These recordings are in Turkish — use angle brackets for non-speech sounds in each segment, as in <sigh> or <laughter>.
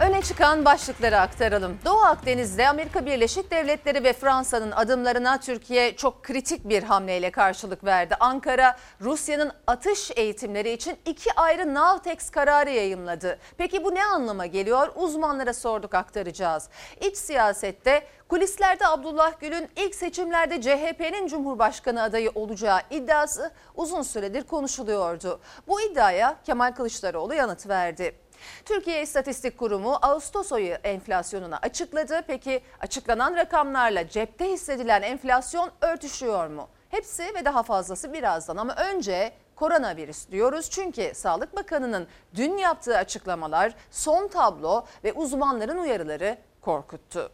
Öne çıkan başlıkları aktaralım. Doğu Akdeniz'de Amerika Birleşik Devletleri ve Fransa'nın adımlarına Türkiye çok kritik bir hamleyle karşılık verdi. Ankara, Rusya'nın atış eğitimleri için iki ayrı Navtex kararı yayımladı. Peki bu ne anlama geliyor? Uzmanlara sorduk aktaracağız. İç siyasette kulislerde Abdullah Gül'ün ilk seçimlerde CHP'nin Cumhurbaşkanı adayı olacağı iddiası uzun süredir konuşuluyordu. Bu iddiaya Kemal Kılıçdaroğlu yanıt verdi. Türkiye İstatistik Kurumu Ağustos ayı enflasyonunu açıkladı. Peki açıklanan rakamlarla cepte hissedilen enflasyon örtüşüyor mu? Hepsi ve daha fazlası birazdan ama önce koronavirüs diyoruz. Çünkü Sağlık Bakanı'nın dün yaptığı açıklamalar, son tablo ve uzmanların uyarıları korkuttu.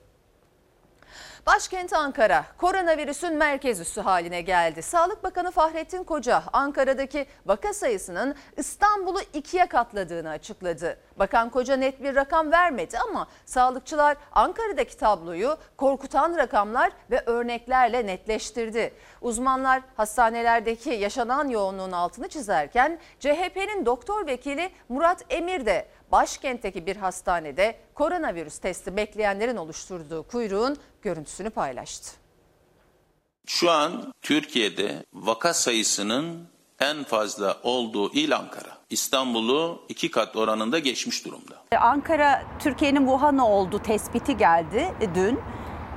Başkent Ankara koronavirüsün merkez üssü haline geldi. Sağlık Bakanı Fahrettin Koca Ankara'daki vaka sayısının İstanbul'u ikiye katladığını açıkladı. Bakan Koca net bir rakam vermedi ama sağlıkçılar Ankara'daki tabloyu korkutan rakamlar ve örneklerle netleştirdi. Uzmanlar hastanelerdeki yaşanan yoğunluğun altını çizerken CHP'nin doktor vekili Murat Emir de başkentteki bir hastanede koronavirüs testi bekleyenlerin oluşturduğu kuyruğun görüntüsünü paylaştı. Şu an Türkiye'de vaka sayısının en fazla olduğu il Ankara. İstanbul'u iki kat oranında geçmiş durumda. Ankara Türkiye'nin Wuhan'ı oldu tespiti geldi dün.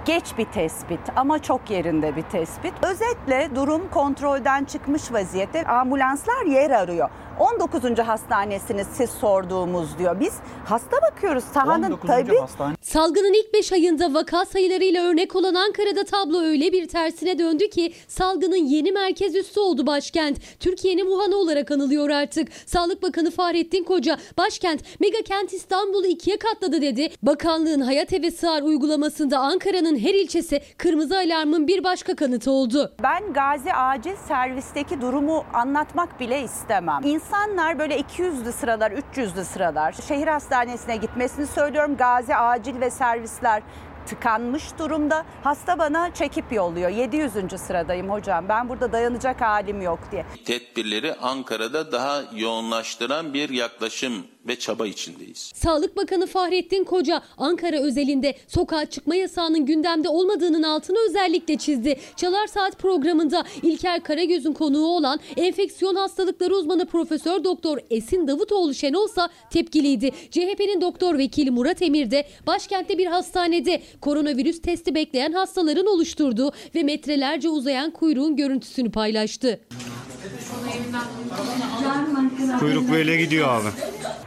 Geç bir tespit ama çok yerinde bir tespit. Özetle durum kontrolden çıkmış vaziyette. Ambulanslar yer arıyor. 19. hastanesiniz siz sorduğumuz diyor. Biz hasta bakıyoruz. Sahanın 19. tabii hastane. Salgının ilk 5 ayında vaka sayılarıyla örnek olan Ankara'da tablo öyle bir tersine döndü ki salgının yeni merkez üssü oldu başkent. Türkiye'nin Wuhan'ı olarak anılıyor artık. Sağlık Bakanı Fahrettin Koca başkent mega kent İstanbul'u ikiye katladı dedi. Bakanlığın Hayat Eve Sığar uygulamasında Ankara'nın her ilçesi kırmızı alarmın bir başka kanıtı oldu. Ben Gazi Acil Servis'teki durumu anlatmak bile istemem. İnsanlar böyle 200'lü sıralar, 300'lü sıralar şehir hastanesine gitmesini söylüyorum. Gazi Acil ve servisler tıkanmış durumda. Hasta bana çekip yolluyor. 700. sıradayım hocam. Ben burada dayanacak halim yok diye. Tedbirleri Ankara'da daha yoğunlaştıran bir yaklaşım ve çaba içindeyiz. Sağlık Bakanı Fahrettin Koca Ankara özelinde sokağa çıkma yasağının gündemde olmadığının altını özellikle çizdi. Çalar Saat programında İlker Karagöz'ün konuğu olan enfeksiyon hastalıkları uzmanı Profesör Doktor Esin Davutoğlu Şenolsa tepkiliydi. CHP'nin doktor vekili Murat Emir de başkentte bir hastanede koronavirüs testi bekleyen hastaların oluşturduğu ve metrelerce uzayan kuyruğun görüntüsünü paylaştı. Kuyruk böyle gidiyor abi.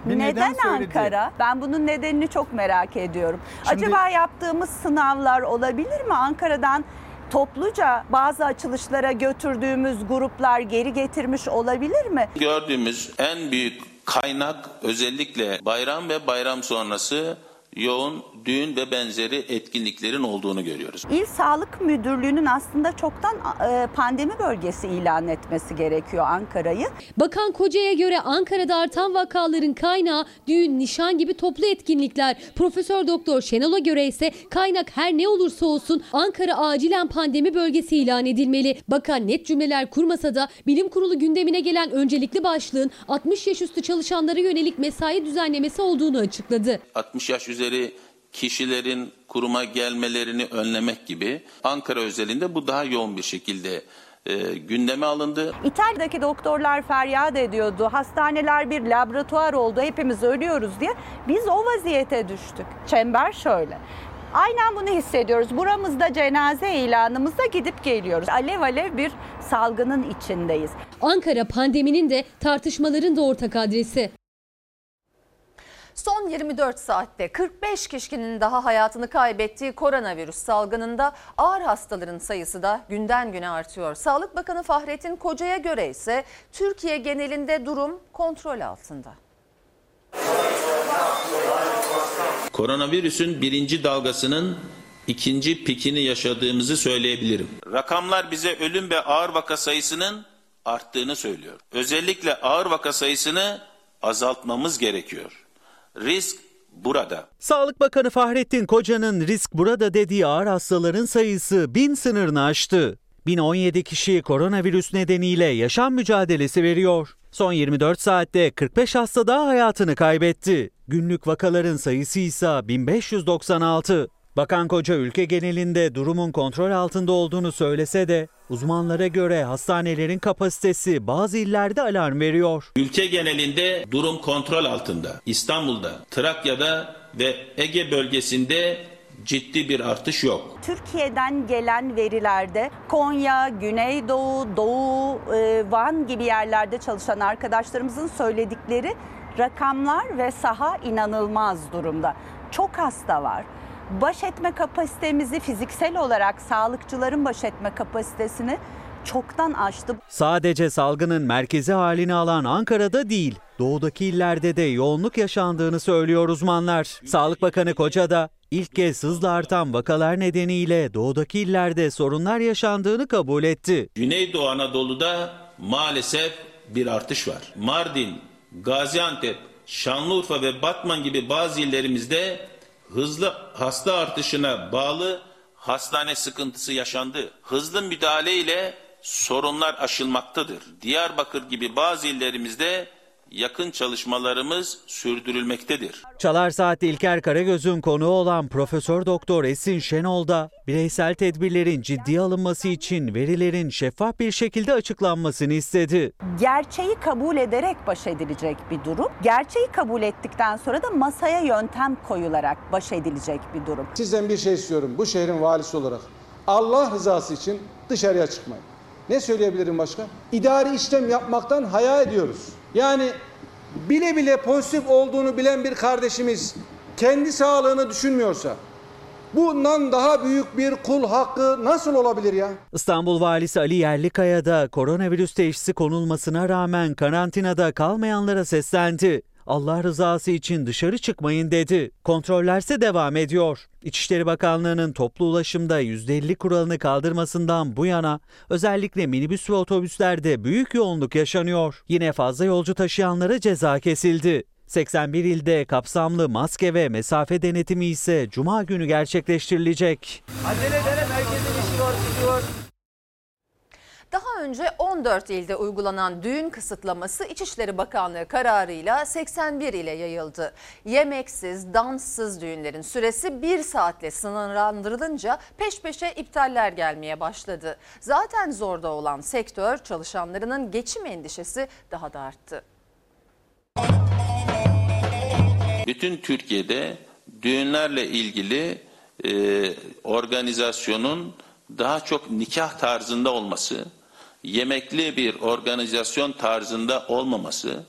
Bir neden söyledi. Ankara? Ben bunun nedenini çok merak ediyorum. Şimdi- Acaba yaptığımız sınavlar olabilir mi? Ankara'dan topluca bazı açılışlara götürdüğümüz gruplar geri getirmiş olabilir mi? Gördüğümüz en büyük kaynak özellikle bayram ve bayram sonrası yoğun düğün ve benzeri etkinliklerin olduğunu görüyoruz. İl Sağlık Müdürlüğü'nün aslında çoktan e, pandemi bölgesi ilan etmesi gerekiyor Ankara'yı. Bakan Koca'ya göre Ankara'da artan vakaların kaynağı düğün, nişan gibi toplu etkinlikler. Profesör Doktor Şenol'a göre ise kaynak her ne olursa olsun Ankara acilen pandemi bölgesi ilan edilmeli. Bakan net cümleler kurmasa da bilim kurulu gündemine gelen öncelikli başlığın 60 yaş üstü çalışanlara yönelik mesai düzenlemesi olduğunu açıkladı. 60 yaş üzeri kişilerin kuruma gelmelerini önlemek gibi Ankara özelinde bu daha yoğun bir şekilde e, gündeme alındı. İtalya'daki doktorlar feryat ediyordu. Hastaneler bir laboratuvar oldu. Hepimiz ölüyoruz diye. Biz o vaziyete düştük. Çember şöyle. Aynen bunu hissediyoruz. Buramızda cenaze ilanımızda gidip geliyoruz. Alev alev bir salgının içindeyiz. Ankara pandeminin de tartışmaların da ortak adresi. Son 24 saatte 45 kişinin daha hayatını kaybettiği koronavirüs salgınında ağır hastaların sayısı da günden güne artıyor. Sağlık Bakanı Fahrettin Koca'ya göre ise Türkiye genelinde durum kontrol altında. Koronavirüsün birinci dalgasının ikinci pikini yaşadığımızı söyleyebilirim. Rakamlar bize ölüm ve ağır vaka sayısının arttığını söylüyor. Özellikle ağır vaka sayısını azaltmamız gerekiyor. Risk burada. Sağlık Bakanı Fahrettin Koca'nın risk burada dediği ağır hastaların sayısı bin sınırını aştı. 1017 kişi koronavirüs nedeniyle yaşam mücadelesi veriyor. Son 24 saatte 45 hasta daha hayatını kaybetti. Günlük vakaların sayısı ise 1596. Bakan Koca ülke genelinde durumun kontrol altında olduğunu söylese de uzmanlara göre hastanelerin kapasitesi bazı illerde alarm veriyor. Ülke genelinde durum kontrol altında. İstanbul'da, Trakya'da ve Ege bölgesinde ciddi bir artış yok. Türkiye'den gelen verilerde Konya, Güneydoğu, Doğu, e, Van gibi yerlerde çalışan arkadaşlarımızın söyledikleri rakamlar ve saha inanılmaz durumda. Çok hasta var. Baş etme kapasitemizi fiziksel olarak sağlıkçıların baş etme kapasitesini çoktan aştı. Sadece salgının merkezi halini alan Ankara'da değil, doğudaki illerde de yoğunluk yaşandığını söylüyor uzmanlar. Sağlık Bakanı Koca da ilk kez hızla artan vakalar nedeniyle doğudaki illerde sorunlar yaşandığını kabul etti. Güneydoğu Anadolu'da maalesef bir artış var. Mardin, Gaziantep, Şanlıurfa ve Batman gibi bazı illerimizde hızlı hasta artışına bağlı hastane sıkıntısı yaşandı. Hızlı müdahale ile sorunlar aşılmaktadır. Diyarbakır gibi bazı illerimizde yakın çalışmalarımız sürdürülmektedir. Çalar Saat'te İlker Karagöz'ün konuğu olan Profesör Doktor Esin Şenol da bireysel tedbirlerin ciddiye alınması için verilerin şeffaf bir şekilde açıklanmasını istedi. Gerçeği kabul ederek baş edilecek bir durum. Gerçeği kabul ettikten sonra da masaya yöntem koyularak baş edilecek bir durum. Sizden bir şey istiyorum bu şehrin valisi olarak. Allah rızası için dışarıya çıkmayın. Ne söyleyebilirim başka? İdari işlem yapmaktan haya ediyoruz. Yani bile bile pozitif olduğunu bilen bir kardeşimiz kendi sağlığını düşünmüyorsa bundan daha büyük bir kul hakkı nasıl olabilir ya? İstanbul Valisi Ali Yerlikaya da koronavirüs teşhisi konulmasına rağmen karantinada kalmayanlara seslendi. Allah rızası için dışarı çıkmayın dedi. Kontrollerse devam ediyor. İçişleri Bakanlığı'nın toplu ulaşımda %50 kuralını kaldırmasından bu yana özellikle minibüs ve otobüslerde büyük yoğunluk yaşanıyor. Yine fazla yolcu taşıyanlara ceza kesildi. 81 ilde kapsamlı maske ve mesafe denetimi ise cuma günü gerçekleştirilecek. Daha önce 14 ilde uygulanan düğün kısıtlaması İçişleri Bakanlığı kararıyla 81 ile yayıldı. Yemeksiz, danssız düğünlerin süresi 1 saatle sınırlandırılınca peş peşe iptaller gelmeye başladı. Zaten zorda olan sektör çalışanlarının geçim endişesi daha da arttı. Bütün Türkiye'de düğünlerle ilgili e, organizasyonun daha çok nikah tarzında olması, yemekli bir organizasyon tarzında olmaması,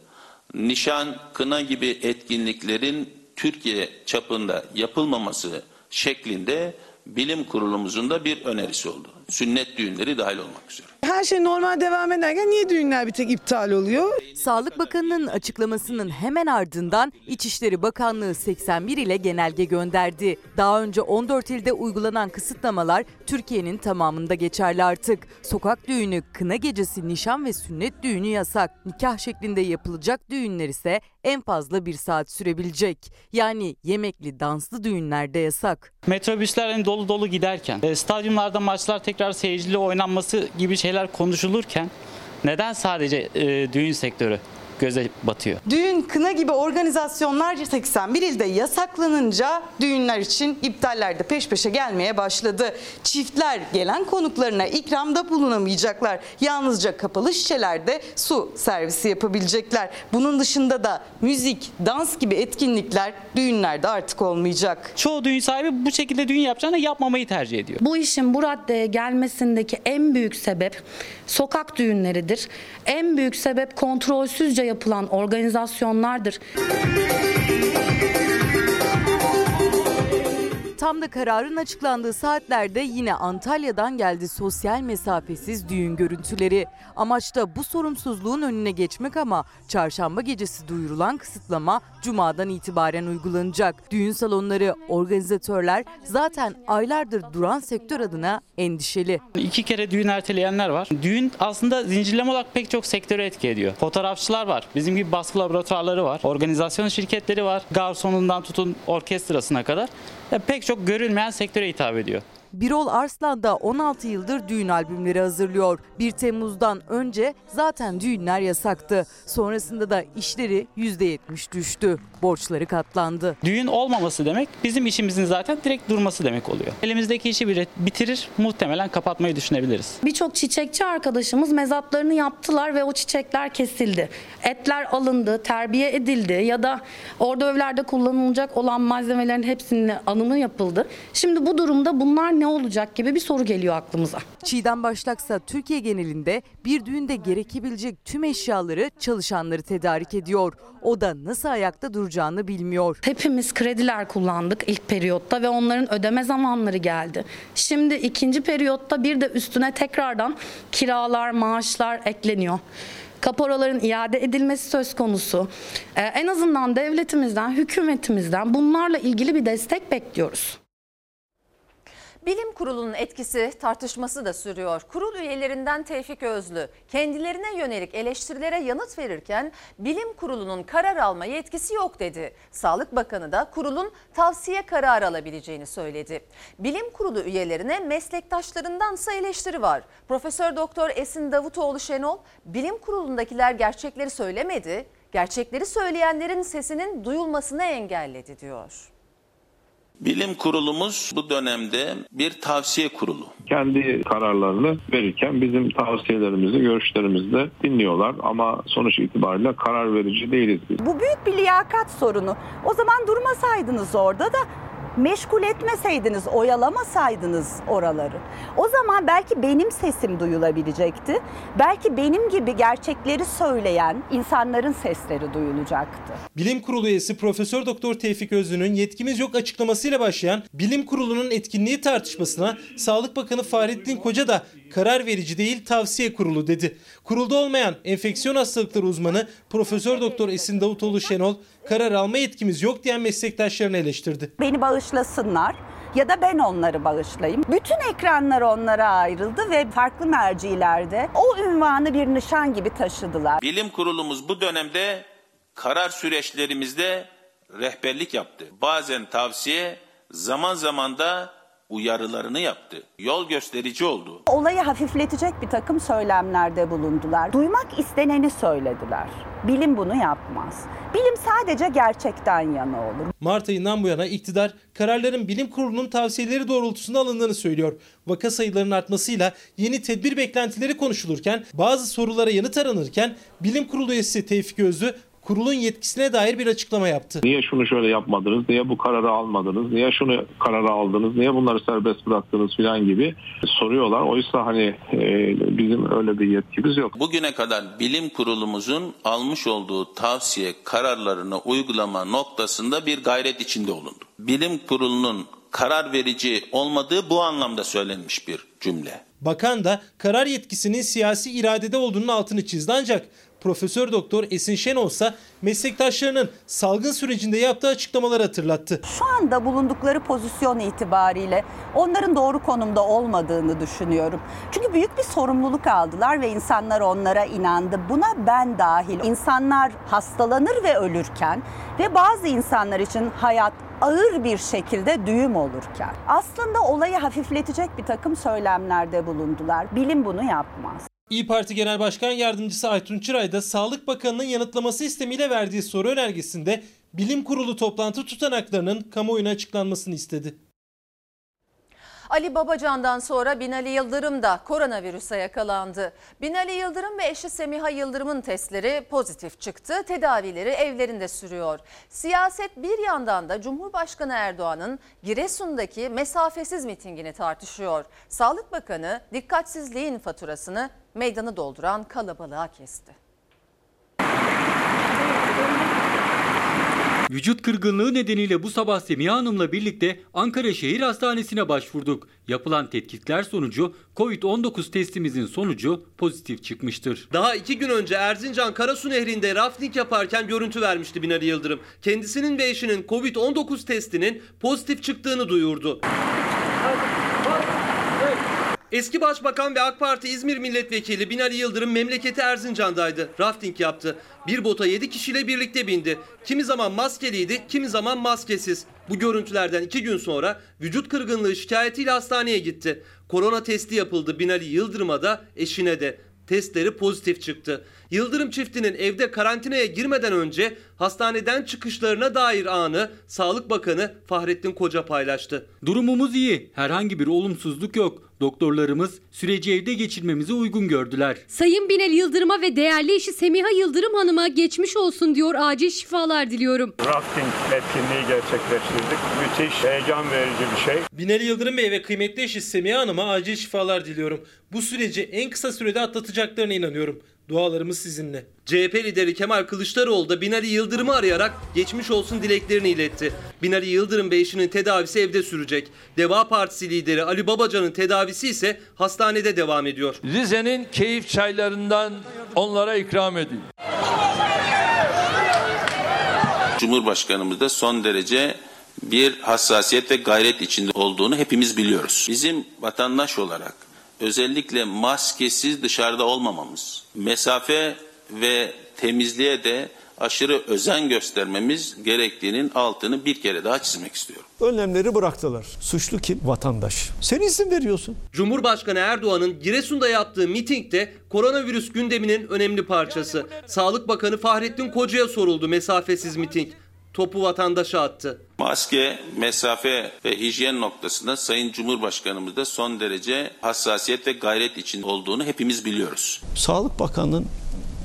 nişan, kına gibi etkinliklerin Türkiye çapında yapılmaması şeklinde bilim kurulumuzun da bir önerisi oldu. Sünnet düğünleri dahil olmak üzere. Her şey normal devam ederken niye düğünler bir tek iptal oluyor? Sağlık Bakanı'nın açıklamasının hemen ardından İçişleri Bakanlığı 81 ile genelge gönderdi. Daha önce 14 ilde uygulanan kısıtlamalar Türkiye'nin tamamında geçerli artık. Sokak düğünü, kına gecesi, nişan ve sünnet düğünü yasak. Nikah şeklinde yapılacak düğünler ise en fazla bir saat sürebilecek. Yani yemekli, danslı düğünlerde yasak. Metrobüsler hani dolu dolu giderken, e, stadyumlarda maçlar tekrar seyircili oynanması gibi şeyler konuşulurken neden sadece e, düğün sektörü göze batıyor? Düğün, kına gibi organizasyonlar 81 ilde yasaklanınca düğünler için iptaller de peş peşe gelmeye başladı. Çiftler gelen konuklarına ikramda bulunamayacaklar. Yalnızca kapalı şişelerde su servisi yapabilecekler. Bunun dışında da müzik, dans gibi etkinlikler düğünlerde artık olmayacak. Çoğu düğün sahibi bu şekilde düğün yapacağını yapmamayı tercih ediyor. Bu işin bu raddeye gelmesindeki en büyük sebep sokak düğünleridir. En büyük sebep kontrolsüzce yapılan organizasyonlardır. Tam da kararın açıklandığı saatlerde yine Antalya'dan geldi sosyal mesafesiz düğün görüntüleri. Amaç da bu sorumsuzluğun önüne geçmek ama çarşamba gecesi duyurulan kısıtlama cumadan itibaren uygulanacak. Düğün salonları, organizatörler zaten aylardır duran sektör adına endişeli. İki kere düğün erteleyenler var. Düğün aslında zincirleme olarak pek çok sektöre etki ediyor. Fotoğrafçılar var. Bizim gibi baskı laboratuvarları var. Organizasyon şirketleri var. Garsonundan tutun orkestrasına kadar. Ya pek çok görülmeyen sektöre hitap ediyor. Birol Arslan da 16 yıldır düğün albümleri hazırlıyor. 1 Temmuz'dan önce zaten düğünler yasaktı. Sonrasında da işleri %70 düştü. Borçları katlandı. Düğün olmaması demek bizim işimizin zaten direkt durması demek oluyor. Elimizdeki işi bitirir muhtemelen kapatmayı düşünebiliriz. Birçok çiçekçi arkadaşımız mezatlarını yaptılar ve o çiçekler kesildi. Etler alındı, terbiye edildi ya da orada evlerde kullanılacak olan malzemelerin hepsinin alımı yapıldı. Şimdi bu durumda bunlar ne olacak gibi bir soru geliyor aklımıza. Çiğdem Başlaksa Türkiye genelinde bir düğünde gerekebilecek tüm eşyaları çalışanları tedarik ediyor. O da nasıl ayakta duracağını bilmiyor. Hepimiz krediler kullandık ilk periyotta ve onların ödeme zamanları geldi. Şimdi ikinci periyotta bir de üstüne tekrardan kiralar, maaşlar ekleniyor. Kaporaların iade edilmesi söz konusu. Ee, en azından devletimizden, hükümetimizden bunlarla ilgili bir destek bekliyoruz. Bilim kurulunun etkisi tartışması da sürüyor. Kurul üyelerinden Tevfik Özlü kendilerine yönelik eleştirilere yanıt verirken bilim kurulunun karar alma yetkisi yok dedi. Sağlık Bakanı da kurulun tavsiye kararı alabileceğini söyledi. Bilim kurulu üyelerine meslektaşlarındansa eleştiri var. Profesör Doktor Esin Davutoğlu Şenol bilim kurulundakiler gerçekleri söylemedi. Gerçekleri söyleyenlerin sesinin duyulmasını engelledi diyor. Bilim kurulumuz bu dönemde bir tavsiye kurulu. kendi kararlarını verirken bizim tavsiyelerimizi, görüşlerimizi de dinliyorlar ama sonuç itibariyle karar verici değiliz biz. Bu büyük bir liyakat sorunu. O zaman durmasaydınız orada da meşgul etmeseydiniz, oyalamasaydınız oraları. O zaman belki benim sesim duyulabilecekti. Belki benim gibi gerçekleri söyleyen insanların sesleri duyulacaktı. Bilim Kurulu üyesi Profesör Doktor Tevfik Özlü'nün yetkimiz yok açıklamasıyla başlayan Bilim Kurulu'nun etkinliği tartışmasına Sağlık Bakanı Fahrettin Koca da karar verici değil tavsiye kurulu dedi. Kurulda olmayan enfeksiyon hastalıkları uzmanı Profesör Doktor Esin Davutoğlu Şenol karar alma yetkimiz yok diyen meslektaşlarını eleştirdi. Beni bağışlasınlar ya da ben onları bağışlayayım. Bütün ekranlar onlara ayrıldı ve farklı mercilerde o ünvanı bir nişan gibi taşıdılar. Bilim kurulumuz bu dönemde karar süreçlerimizde rehberlik yaptı. Bazen tavsiye, zaman zaman da uyarılarını yaptı. Yol gösterici oldu. Olayı hafifletecek bir takım söylemlerde bulundular. Duymak isteneni söylediler. Bilim bunu yapmaz. Bilim sadece gerçekten yana olur. Mart ayından bu yana iktidar kararların bilim kurulunun tavsiyeleri doğrultusunda alındığını söylüyor. Vaka sayılarının artmasıyla yeni tedbir beklentileri konuşulurken bazı sorulara yanıt aranırken bilim kurulu üyesi Tevfik Özlü kurulun yetkisine dair bir açıklama yaptı. Niye şunu şöyle yapmadınız, niye bu kararı almadınız, niye şunu kararı aldınız, niye bunları serbest bıraktınız filan gibi soruyorlar. Oysa hani e, bizim öyle bir yetkimiz yok. Bugüne kadar bilim kurulumuzun almış olduğu tavsiye kararlarını uygulama noktasında bir gayret içinde olundu. Bilim kurulunun karar verici olmadığı bu anlamda söylenmiş bir cümle. Bakan da karar yetkisinin siyasi iradede olduğunun altını çizdi ancak Profesör Doktor Esin Şenol ise meslektaşlarının salgın sürecinde yaptığı açıklamaları hatırlattı. Şu anda bulundukları pozisyon itibariyle onların doğru konumda olmadığını düşünüyorum. Çünkü büyük bir sorumluluk aldılar ve insanlar onlara inandı. Buna ben dahil. İnsanlar hastalanır ve ölürken ve bazı insanlar için hayat ağır bir şekilde düğüm olurken aslında olayı hafifletecek bir takım söylemlerde bulundular. Bilim bunu yapmaz. İyi Parti Genel Başkan Yardımcısı Aytun Çıray da Sağlık Bakanı'nın yanıtlaması istemiyle verdiği soru önergesinde bilim kurulu toplantı tutanaklarının kamuoyuna açıklanmasını istedi. Ali Babacan'dan sonra Binali Yıldırım da koronavirüse yakalandı. Binali Yıldırım ve eşi Semiha Yıldırım'ın testleri pozitif çıktı. Tedavileri evlerinde sürüyor. Siyaset bir yandan da Cumhurbaşkanı Erdoğan'ın Giresun'daki mesafesiz mitingini tartışıyor. Sağlık Bakanı dikkatsizliğin faturasını meydanı dolduran kalabalığa kesti. Vücut kırgınlığı nedeniyle bu sabah Semiha Hanım'la birlikte Ankara Şehir Hastanesi'ne başvurduk. Yapılan tetkikler sonucu COVID-19 testimizin sonucu pozitif çıkmıştır. Daha iki gün önce Erzincan Karasu Nehri'nde rafting yaparken görüntü vermişti Binali Yıldırım. Kendisinin ve eşinin COVID-19 testinin pozitif çıktığını duyurdu. Eski Başbakan ve AK Parti İzmir Milletvekili Binali Yıldırım memleketi Erzincan'daydı. Rafting yaptı. Bir bota 7 kişiyle birlikte bindi. Kimi zaman maskeliydi, kimi zaman maskesiz. Bu görüntülerden iki gün sonra vücut kırgınlığı şikayetiyle hastaneye gitti. Korona testi yapıldı Binali Yıldırım'a da eşine de. Testleri pozitif çıktı. Yıldırım çiftinin evde karantinaya girmeden önce hastaneden çıkışlarına dair anı Sağlık Bakanı Fahrettin Koca paylaştı. Durumumuz iyi. Herhangi bir olumsuzluk yok. Doktorlarımız süreci evde geçirmemizi uygun gördüler. Sayın Binali Yıldırım'a ve değerli eşi Semiha Yıldırım Hanım'a geçmiş olsun diyor. Acil şifalar diliyorum. Rafting etkinliği gerçekleştirdik. Müthiş, heyecan verici bir şey. Binali Yıldırım Bey ve kıymetli eşi Semiha Hanım'a acil şifalar diliyorum. Bu süreci en kısa sürede atlatacaklarına inanıyorum. Dualarımız sizinle. CHP lideri Kemal Kılıçdaroğlu da Binali Yıldırım'ı arayarak geçmiş olsun dileklerini iletti. Binali Yıldırım ve eşinin tedavisi evde sürecek. Deva Partisi lideri Ali Babacan'ın tedavisi ise hastanede devam ediyor. Rize'nin keyif çaylarından onlara ikram edin. Cumhurbaşkanımız da son derece bir hassasiyet ve gayret içinde olduğunu hepimiz biliyoruz. Bizim vatandaş olarak özellikle maskesiz dışarıda olmamamız, mesafe ve temizliğe de aşırı özen göstermemiz gerektiğinin altını bir kere daha çizmek istiyorum. Önlemleri bıraktılar. Suçlu kim? Vatandaş. Sen izin veriyorsun. Cumhurbaşkanı Erdoğan'ın Giresun'da yaptığı mitingde koronavirüs gündeminin önemli parçası. Sağlık Bakanı Fahrettin Koca'ya soruldu mesafesiz miting. Topu vatandaşa attı. Maske, mesafe ve hijyen noktasında Sayın Cumhurbaşkanımız da son derece hassasiyet ve gayret içinde olduğunu hepimiz biliyoruz. Sağlık Bakanı'nın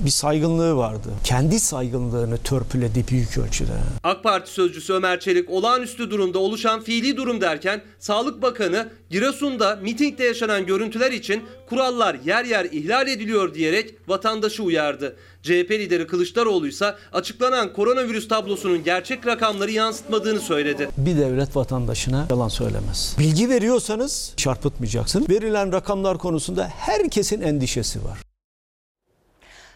bir saygınlığı vardı. Kendi saygınlığını törpüledi büyük ölçüde. AK Parti sözcüsü Ömer Çelik olağanüstü durumda oluşan fiili durum derken Sağlık Bakanı Giresun'da mitingde yaşanan görüntüler için kurallar yer yer ihlal ediliyor diyerek vatandaşı uyardı. CHP lideri Kılıçdaroğlu ise açıklanan koronavirüs tablosunun gerçek rakamları yansıtmadığını söyledi. Bir devlet vatandaşına yalan söylemez. Bilgi veriyorsanız çarpıtmayacaksın. Verilen rakamlar konusunda herkesin endişesi var.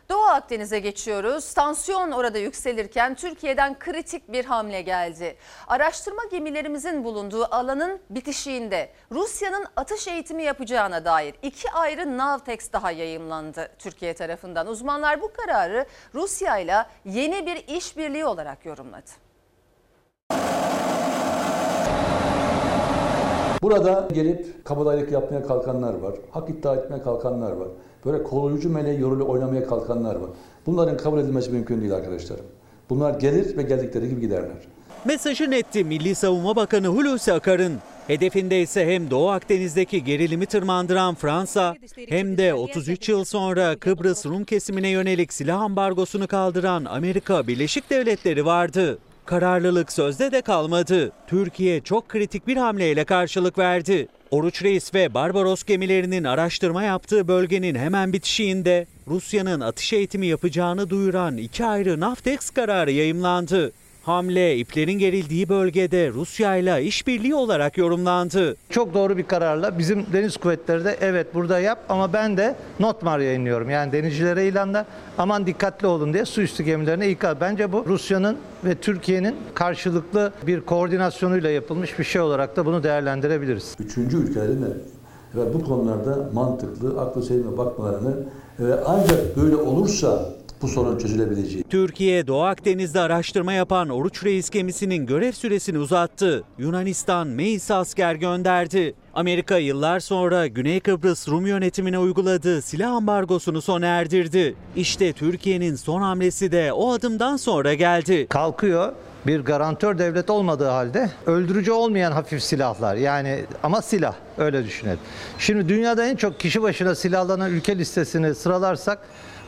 Doğu Akdeniz'e geçiyoruz. Tansiyon orada yükselirken Türkiye'den kritik bir hamle geldi. Araştırma gemilerimizin bulunduğu alanın bitişiğinde Rusya'nın atış eğitimi yapacağına dair iki ayrı Navtex daha yayımlandı Türkiye tarafından. Uzmanlar bu kararı Rusya ile yeni bir işbirliği olarak yorumladı. Burada gelip kabadayılık yapmaya kalkanlar var. Hak iddia etmeye kalkanlar var. Böyle koruyucu meleği yorulu oynamaya kalkanlar var. Bunların kabul edilmesi mümkün değil arkadaşlarım. Bunlar gelir ve geldikleri gibi giderler. Mesajı netti Milli Savunma Bakanı Hulusi Akar'ın. Hedefinde ise hem Doğu Akdeniz'deki gerilimi tırmandıran Fransa hem de 33 yıl sonra Kıbrıs Rum kesimine yönelik silah ambargosunu kaldıran Amerika Birleşik Devletleri vardı. Kararlılık sözde de kalmadı. Türkiye çok kritik bir hamleyle karşılık verdi. Oruç Reis ve Barbaros gemilerinin araştırma yaptığı bölgenin hemen bitişiğinde Rusya'nın atış eğitimi yapacağını duyuran iki ayrı Navtex kararı yayımlandı. Hamle iplerin gerildiği bölgede Rusya ile işbirliği olarak yorumlandı. Çok doğru bir kararla bizim deniz kuvvetleri de evet burada yap ama ben de notmar yayınlıyorum. Yani denizcilere ilanla aman dikkatli olun diye su üstü gemilerine ikaz. Bence bu Rusya'nın ve Türkiye'nin karşılıklı bir koordinasyonuyla yapılmış bir şey olarak da bunu değerlendirebiliriz. Üçüncü ülkelerin de ve bu konularda mantıklı, aklı selime bakmalarını ve ancak böyle olursa bu sorun çözülebileceği. Türkiye Doğu Akdeniz'de araştırma yapan Oruç Reis gemisinin görev süresini uzattı. Yunanistan Meis'e asker gönderdi. Amerika yıllar sonra Güney Kıbrıs Rum yönetimine uyguladığı silah ambargosunu sona erdirdi. İşte Türkiye'nin son hamlesi de o adımdan sonra geldi. Kalkıyor bir garantör devlet olmadığı halde öldürücü olmayan hafif silahlar yani ama silah öyle düşünelim. Şimdi dünyada en çok kişi başına silahlanan ülke listesini sıralarsak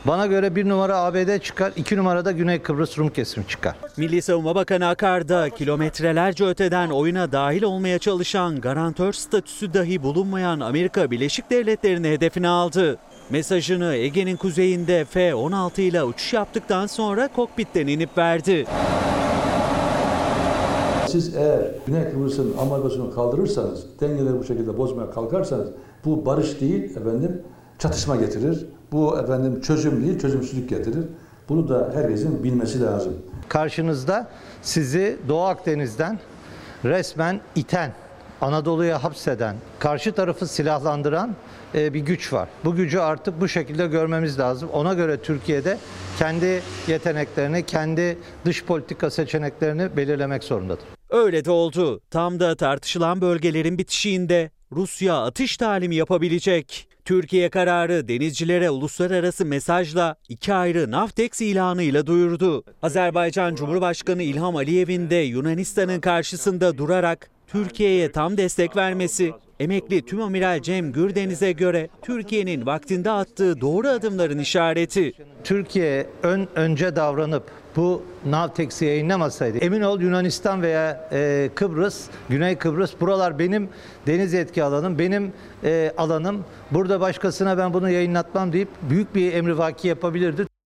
bana göre bir numara ABD çıkar, iki numarada Güney Kıbrıs Rum kesimi çıkar. Milli Savunma Bakanı Akar da kilometrelerce öteden oyuna dahil olmaya çalışan garantör statüsü dahi bulunmayan Amerika Birleşik Devletleri'ni hedefine aldı. Mesajını Ege'nin kuzeyinde F-16 ile uçuş yaptıktan sonra kokpitten inip verdi. Siz eğer Güney Kıbrıs'ın ambargosunu kaldırırsanız, dengeleri bu şekilde bozmaya kalkarsanız bu barış değil efendim çatışma getirir. Bu efendim çözüm değil çözümsüzlük getirir. Bunu da herkesin bilmesi lazım. Karşınızda sizi Doğu Akdeniz'den resmen iten Anadolu'ya hapseden, karşı tarafı silahlandıran e, bir güç var. Bu gücü artık bu şekilde görmemiz lazım. Ona göre Türkiye'de kendi yeteneklerini, kendi dış politika seçeneklerini belirlemek zorundadır. Öyle de oldu. Tam da tartışılan bölgelerin bitişiğinde Rusya atış talimi yapabilecek. Türkiye kararı denizcilere uluslararası mesajla iki ayrı Navtex ilanıyla duyurdu. Azerbaycan Cumhurbaşkanı İlham Aliyev'in de Yunanistan'ın karşısında durarak Türkiye'ye tam destek vermesi, emekli Tümamiral Cem Gürdeniz'e göre Türkiye'nin vaktinde attığı doğru adımların işareti. Türkiye ön önce davranıp bu Navtex'i yayınlamasaydı emin ol Yunanistan veya e, Kıbrıs, Güney Kıbrıs buralar benim deniz etki alanım, benim e, alanım. Burada başkasına ben bunu yayınlatmam deyip büyük bir emrivaki yapabilirdi.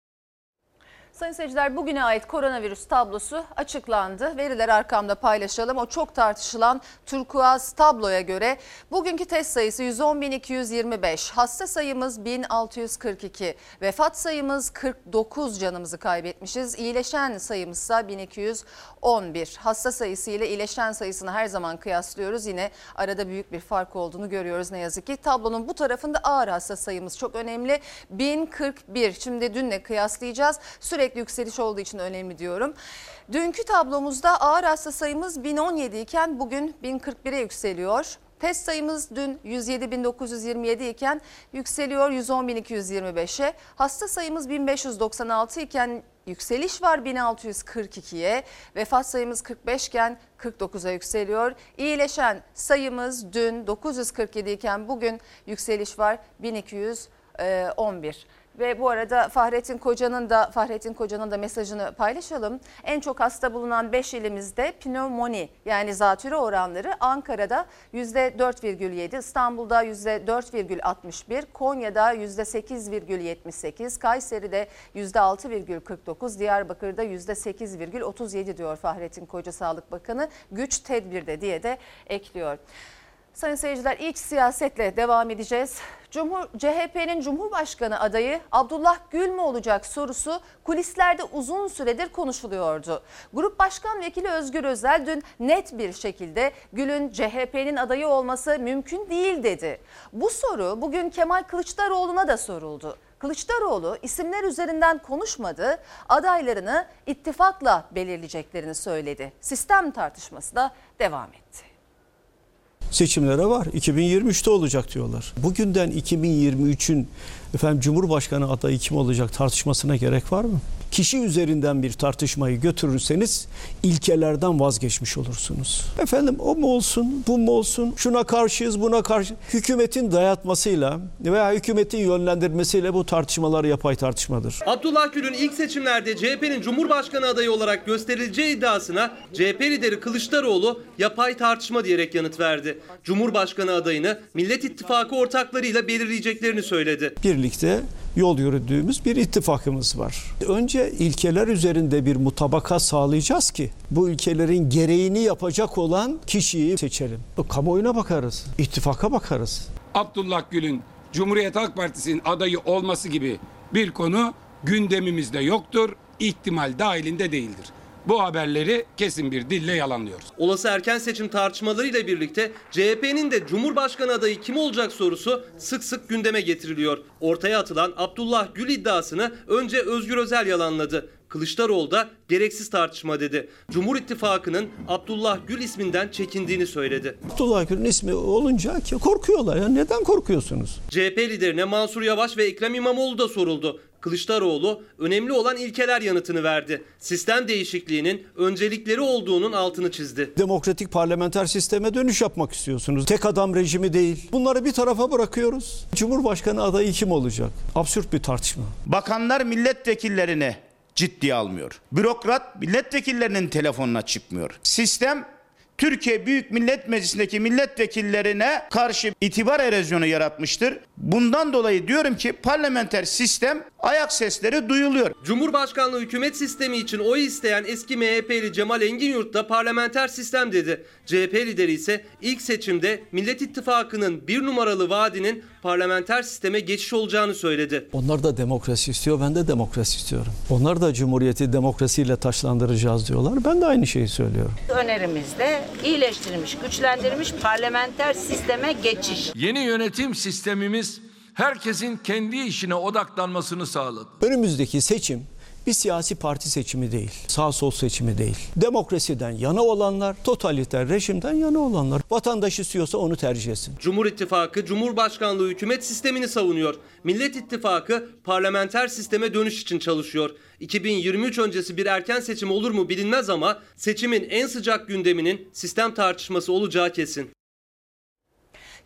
Sayın seyirciler bugüne ait koronavirüs tablosu açıklandı. Veriler arkamda paylaşalım. O çok tartışılan turkuaz tabloya göre bugünkü test sayısı 110.225, hasta sayımız 1642, vefat sayımız 49 canımızı kaybetmişiz. İyileşen sayımız ise 1211. Hasta sayısı ile iyileşen sayısını her zaman kıyaslıyoruz. Yine arada büyük bir fark olduğunu görüyoruz ne yazık ki. Tablonun bu tarafında ağır hasta sayımız çok önemli. 1041. Şimdi dünle kıyaslayacağız. Sürekli yükseliş olduğu için önemli diyorum. Dünkü tablomuzda ağır hasta sayımız 1017 iken bugün 1041'e yükseliyor. Test sayımız dün 107.927 iken yükseliyor 110.225'e. Hasta sayımız 1596 iken yükseliş var 1642'ye. Vefat sayımız 45 iken 49'a yükseliyor. İyileşen sayımız dün 947 iken bugün yükseliş var 1211. Ve bu arada Fahrettin Koca'nın da Fahrettin Koca'nın da mesajını paylaşalım. En çok hasta bulunan 5 ilimizde pnömoni yani zatürre oranları Ankara'da %4,7, İstanbul'da %4,61, Konya'da %8,78, Kayseri'de %6,49, Diyarbakır'da %8,37 diyor Fahrettin Koca Sağlık Bakanı. Güç tedbirde diye de ekliyor. Sayın seyirciler iç siyasetle devam edeceğiz. Cumhur CHP'nin Cumhurbaşkanı adayı Abdullah Gül mü olacak sorusu kulislerde uzun süredir konuşuluyordu. Grup Başkan Vekili Özgür Özel dün net bir şekilde Gül'ün CHP'nin adayı olması mümkün değil dedi. Bu soru bugün Kemal Kılıçdaroğlu'na da soruldu. Kılıçdaroğlu isimler üzerinden konuşmadı, adaylarını ittifakla belirleyeceklerini söyledi. Sistem tartışması da devam etti seçimlere var. 2023'te olacak diyorlar. Bugünden 2023'ün efendim Cumhurbaşkanı adayı kim olacak tartışmasına gerek var mı? Kişi üzerinden bir tartışmayı götürürseniz ilkelerden vazgeçmiş olursunuz. Efendim o mu olsun, bu mu olsun, şuna karşıyız, buna karşı. Hükümetin dayatmasıyla veya hükümetin yönlendirmesiyle bu tartışmalar yapay tartışmadır. Abdullah Gül'ün ilk seçimlerde CHP'nin Cumhurbaşkanı adayı olarak gösterileceği iddiasına CHP lideri Kılıçdaroğlu yapay tartışma diyerek yanıt verdi. Cumhurbaşkanı adayını Millet İttifakı ortaklarıyla belirleyeceklerini söyledi. Birlikte yol yürüdüğümüz bir ittifakımız var. Önce ilkeler üzerinde bir mutabaka sağlayacağız ki bu ilkelerin gereğini yapacak olan kişiyi seçelim. Kamuoyuna bakarız, ittifaka bakarız. Abdullah Gül'ün Cumhuriyet Halk Partisi'nin adayı olması gibi bir konu gündemimizde yoktur, ihtimal dahilinde değildir. Bu haberleri kesin bir dille yalanlıyoruz. Olası erken seçim tartışmalarıyla birlikte CHP'nin de Cumhurbaşkanı adayı kim olacak sorusu sık sık gündeme getiriliyor. Ortaya atılan Abdullah Gül iddiasını önce Özgür Özel yalanladı. Kılıçdaroğlu da gereksiz tartışma dedi. Cumhur İttifakı'nın Abdullah Gül isminden çekindiğini söyledi. Abdullah Gül'ün ismi olunca ki korkuyorlar. Ya neden korkuyorsunuz? CHP liderine Mansur Yavaş ve Ekrem İmamoğlu da soruldu. Kılıçdaroğlu önemli olan ilkeler yanıtını verdi. Sistem değişikliğinin öncelikleri olduğunun altını çizdi. Demokratik parlamenter sisteme dönüş yapmak istiyorsunuz. Tek adam rejimi değil. Bunları bir tarafa bırakıyoruz. Cumhurbaşkanı adayı kim olacak? Absürt bir tartışma. Bakanlar milletvekillerini ciddiye almıyor. Bürokrat milletvekillerinin telefonuna çıkmıyor. Sistem Türkiye Büyük Millet Meclisi'ndeki milletvekillerine karşı itibar erozyonu yaratmıştır. Bundan dolayı diyorum ki parlamenter sistem ayak sesleri duyuluyor. Cumhurbaşkanlığı hükümet sistemi için oy isteyen eski MHP'li Cemal Engin da parlamenter sistem dedi. CHP lideri ise ilk seçimde Millet İttifakı'nın bir numaralı vaadinin parlamenter sisteme geçiş olacağını söyledi. Onlar da demokrasi istiyor, ben de demokrasi istiyorum. Onlar da cumhuriyeti demokrasiyle taşlandıracağız diyorlar. Ben de aynı şeyi söylüyorum. Önerimizde iyileştirilmiş, güçlendirilmiş parlamenter sisteme geçiş. Yeni yönetim sistemimiz herkesin kendi işine odaklanmasını sağladı. Önümüzdeki seçim bir siyasi parti seçimi değil, sağ sol seçimi değil. Demokrasiden yana olanlar, totaliter rejimden yana olanlar. Vatandaş istiyorsa onu tercih etsin. Cumhur İttifakı Cumhurbaşkanlığı hükümet sistemini savunuyor. Millet İttifakı parlamenter sisteme dönüş için çalışıyor. 2023 öncesi bir erken seçim olur mu bilinmez ama seçimin en sıcak gündeminin sistem tartışması olacağı kesin.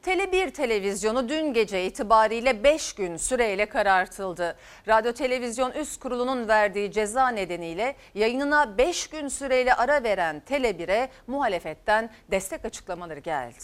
Tele1 televizyonu dün gece itibariyle 5 gün süreyle karartıldı. Radyo Televizyon Üst Kurulu'nun verdiği ceza nedeniyle yayınına 5 gün süreyle ara veren Tele1'e muhalefetten destek açıklamaları geldi.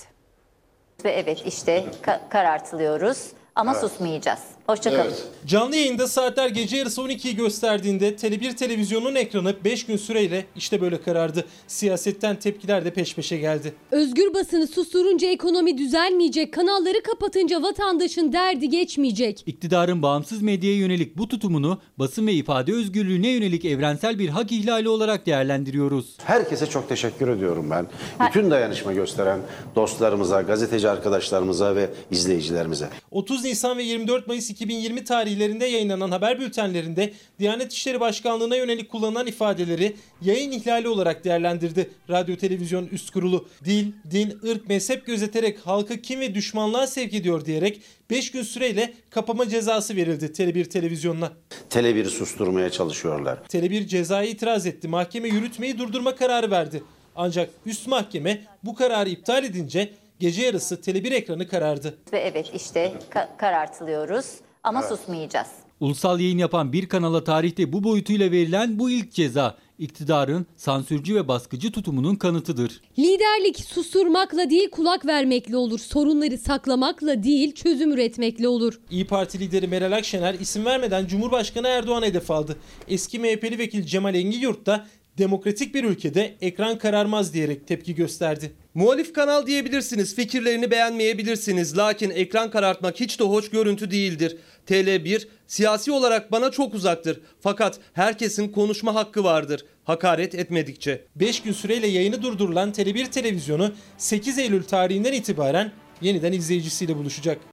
Ve evet işte ka- karartılıyoruz ama Evet. susmayacağız. Hoşçakalın. Canlı yayında saatler gece yarısı 12'yi gösterdiğinde Tele1 televizyonun ekranı 5 gün süreyle işte böyle karardı. Siyasetten tepkiler de peş peşe geldi. Özgür basını susturunca ekonomi düzelmeyecek, kanalları kapatınca vatandaşın derdi geçmeyecek. İktidarın bağımsız medyaya yönelik bu tutumunu basın ve ifade özgürlüğüne yönelik evrensel bir hak ihlali olarak değerlendiriyoruz. Herkese çok teşekkür ediyorum ben. Bütün dayanışma gösteren dostlarımıza, gazeteci arkadaşlarımıza ve izleyicilerimize. 30 Nisan ve 24 Mayıs 2020 tarihlerinde yayınlanan haber bültenlerinde Diyanet İşleri Başkanlığı'na yönelik kullanılan ifadeleri yayın ihlali olarak değerlendirdi Radyo Televizyon Üst Kurulu. Dil, din, ırk, mezhep gözeterek halkı kim ve düşmanlığa sevk ediyor diyerek 5 gün süreyle kapama cezası verildi Tele1 televizyonuna. Tele1'i susturmaya çalışıyorlar. Tele1 cezaya itiraz etti. Mahkeme yürütmeyi durdurma kararı verdi. Ancak üst mahkeme bu kararı iptal edince gece yarısı Tele1 ekranı karardı. Ve evet işte ka- karartılıyoruz ama susmayacağız. Ulusal yayın yapan bir kanala tarihte bu boyutuyla verilen bu ilk ceza iktidarın sansürcü ve baskıcı tutumunun kanıtıdır. Liderlik susturmakla değil kulak vermekle olur. Sorunları saklamakla değil çözüm üretmekle olur. İyi Parti lideri Meral Akşener isim vermeden Cumhurbaşkanı Erdoğan hedef aldı. Eski MHP'li vekil Cemal Engiyurt da demokratik bir ülkede ekran kararmaz diyerek tepki gösterdi. Muhalif kanal diyebilirsiniz, fikirlerini beğenmeyebilirsiniz. Lakin ekran karartmak hiç de hoş görüntü değildir. TL1 siyasi olarak bana çok uzaktır. Fakat herkesin konuşma hakkı vardır. Hakaret etmedikçe. 5 gün süreyle yayını durdurulan Tele1 televizyonu 8 Eylül tarihinden itibaren yeniden izleyicisiyle buluşacak.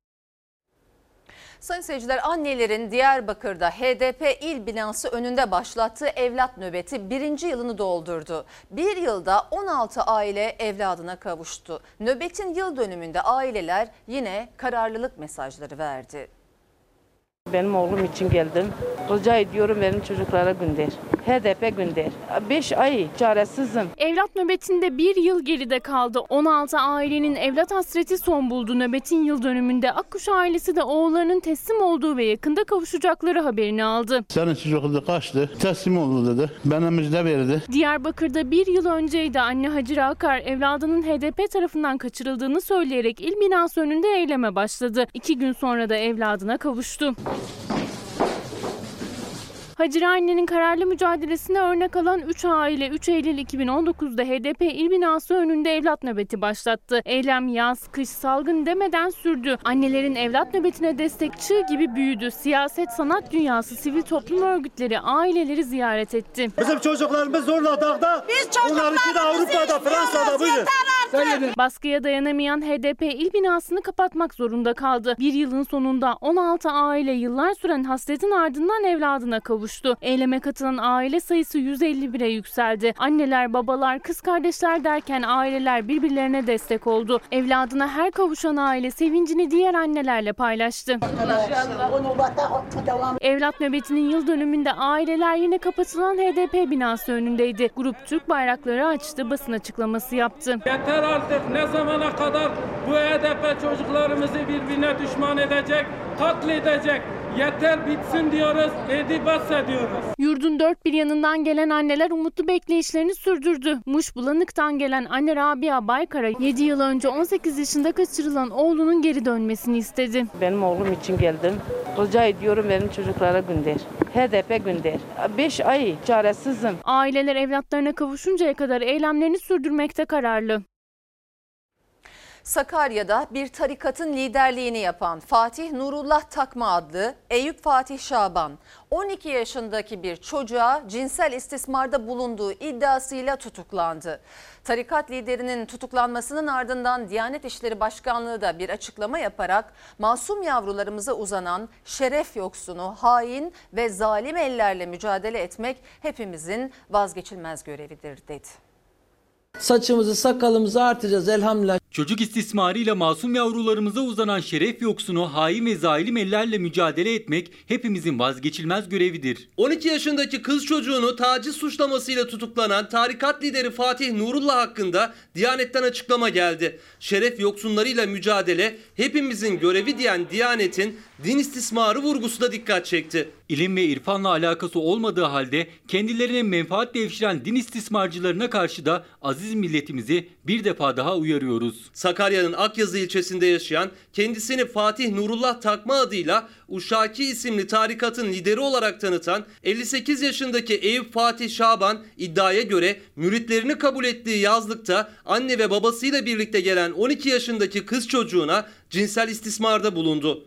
Sayın seyirciler annelerin Diyarbakır'da HDP il binası önünde başlattığı evlat nöbeti birinci yılını doldurdu. Bir yılda 16 aile evladına kavuştu. Nöbetin yıl dönümünde aileler yine kararlılık mesajları verdi. Benim oğlum için geldim. Rica ediyorum benim çocuklara gönder. HDP gönder. 5 ay çaresizim. Evlat nöbetinde bir yıl geride kaldı. 16 ailenin evlat hasreti son buldu. Nöbetin yıl dönümünde Akkuş ailesi de oğullarının teslim olduğu ve yakında kavuşacakları haberini aldı. Senin çocuğu kaçtı. Teslim oldu dedi. Bana müjde verdi. Diyarbakır'da bir yıl önceydi anne Hacire Akar evladının HDP tarafından kaçırıldığını söyleyerek il binası önünde eyleme başladı. İki gün sonra da evladına kavuştu. Hacire annenin kararlı mücadelesine örnek alan 3 aile 3 Eylül 2019'da HDP il binası önünde evlat nöbeti başlattı. Eylem yaz, kış, salgın demeden sürdü. Annelerin evlat nöbetine destek çığ gibi büyüdü. Siyaset, sanat dünyası, sivil toplum örgütleri aileleri ziyaret etti. Bizim çocuklarımız zorla dağda. Biz Onlarınki de Avrupa'da, Fransa'da buyurun. Baskıya dayanamayan HDP il binasını kapatmak zorunda kaldı. Bir yılın sonunda 16 aile yıllar süren hasretin ardından evladına kavuştu. Eyleme katılan aile sayısı 151'e yükseldi. Anneler, babalar, kız kardeşler derken aileler birbirlerine destek oldu. Evladına her kavuşan aile sevincini diğer annelerle paylaştı. Evlat nöbetinin yıl dönümünde aileler yine kapatılan HDP binası önündeydi. Grup Türk bayrakları açtı, basın açıklaması yaptı. Yeter artık ne zamana kadar bu HDP çocuklarımızı birbirine düşman edecek, katledecek. Yeter bitsin diyoruz, edibas ediyoruz. Yurdun dört bir yanından gelen anneler umutlu bekleyişlerini sürdürdü. Muş Bulanık'tan gelen anne Rabia Baykara 7 yıl önce 18 yaşında kaçırılan oğlunun geri dönmesini istedi. Benim oğlum için geldim. Rica ediyorum benim çocuklara gönder. HDP gönder. 5 ay çaresizim. Aileler evlatlarına kavuşuncaya kadar eylemlerini sürdürmekte kararlı. Sakarya'da bir tarikatın liderliğini yapan Fatih Nurullah Takma adlı Eyüp Fatih Şaban 12 yaşındaki bir çocuğa cinsel istismarda bulunduğu iddiasıyla tutuklandı. Tarikat liderinin tutuklanmasının ardından Diyanet İşleri Başkanlığı da bir açıklama yaparak masum yavrularımıza uzanan şeref yoksunu, hain ve zalim ellerle mücadele etmek hepimizin vazgeçilmez görevidir dedi. Saçımızı sakalımızı artıracağız elhamdülillah. Çocuk istismarıyla masum yavrularımıza uzanan şeref yoksunu hain ve zalim ellerle mücadele etmek hepimizin vazgeçilmez görevidir. 12 yaşındaki kız çocuğunu taciz suçlamasıyla tutuklanan tarikat lideri Fatih Nurullah hakkında Diyanet'ten açıklama geldi. Şeref yoksunlarıyla mücadele hepimizin görevi diyen Diyanet'in din istismarı vurgusu da dikkat çekti. İlim ve irfanla alakası olmadığı halde kendilerine menfaat devşiren din istismarcılarına karşı da aziz milletimizi bir defa daha uyarıyoruz. Sakarya'nın Akyazı ilçesinde yaşayan kendisini Fatih Nurullah Takma adıyla Uşaki isimli tarikatın lideri olarak tanıtan 58 yaşındaki Eyüp Fatih Şaban iddiaya göre müritlerini kabul ettiği yazlıkta anne ve babasıyla birlikte gelen 12 yaşındaki kız çocuğuna cinsel istismarda bulundu.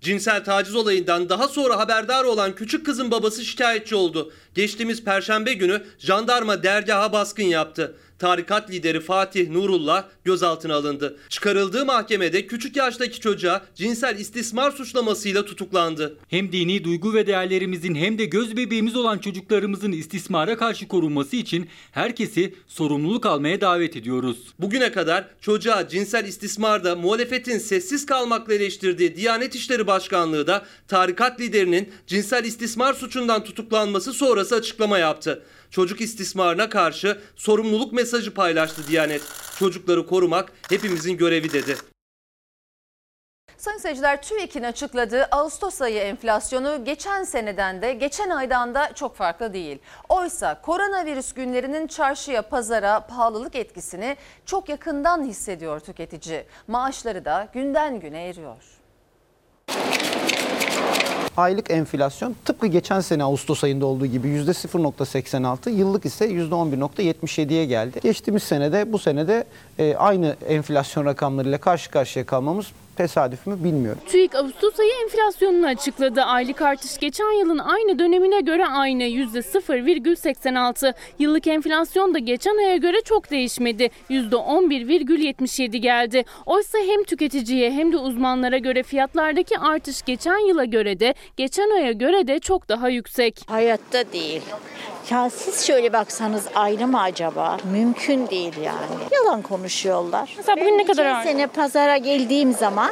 Cinsel taciz olayından daha sonra haberdar olan küçük kızın babası şikayetçi oldu. Geçtiğimiz perşembe günü jandarma dergaha baskın yaptı. Tarikat lideri Fatih Nurullah gözaltına alındı. Çıkarıldığı mahkemede küçük yaştaki çocuğa cinsel istismar suçlamasıyla tutuklandı. Hem dini duygu ve değerlerimizin hem de göz bebeğimiz olan çocuklarımızın istismara karşı korunması için herkesi sorumluluk almaya davet ediyoruz. Bugüne kadar çocuğa cinsel istismarda muhalefetin sessiz kalmakla eleştirdiği Diyanet İşleri Başkanlığı da tarikat liderinin cinsel istismar suçundan tutuklanması sonrası açıklama yaptı. Çocuk istismarına karşı sorumluluk mesajı paylaştı Diyanet. Çocukları korumak hepimizin görevi dedi. Sayın seyirciler TÜİK'in açıkladığı Ağustos ayı enflasyonu geçen seneden de geçen aydan da çok farklı değil. Oysa koronavirüs günlerinin çarşıya pazara pahalılık etkisini çok yakından hissediyor tüketici. Maaşları da günden güne eriyor. Aylık enflasyon tıpkı geçen sene Ağustos ayında olduğu gibi %0.86, yıllık ise %11.77'ye geldi. Geçtiğimiz senede bu senede e, aynı enflasyon rakamlarıyla karşı karşıya kalmamız tesadüf mü bilmiyorum. TÜİK Ağustos ayı enflasyonunu açıkladı. Aylık artış geçen yılın aynı dönemine göre aynı %0,86. Yıllık enflasyon da geçen aya göre çok değişmedi. %11,77 geldi. Oysa hem tüketiciye hem de uzmanlara göre fiyatlardaki artış geçen yıla göre de geçen aya göre de çok daha yüksek. Hayatta değil. Ya siz şöyle baksanız ayrı mı acaba? Mümkün değil yani. Yalan konuşuyorlar. Mesela bugün Ben ne kadar geçen ağır? sene pazara geldiğim zaman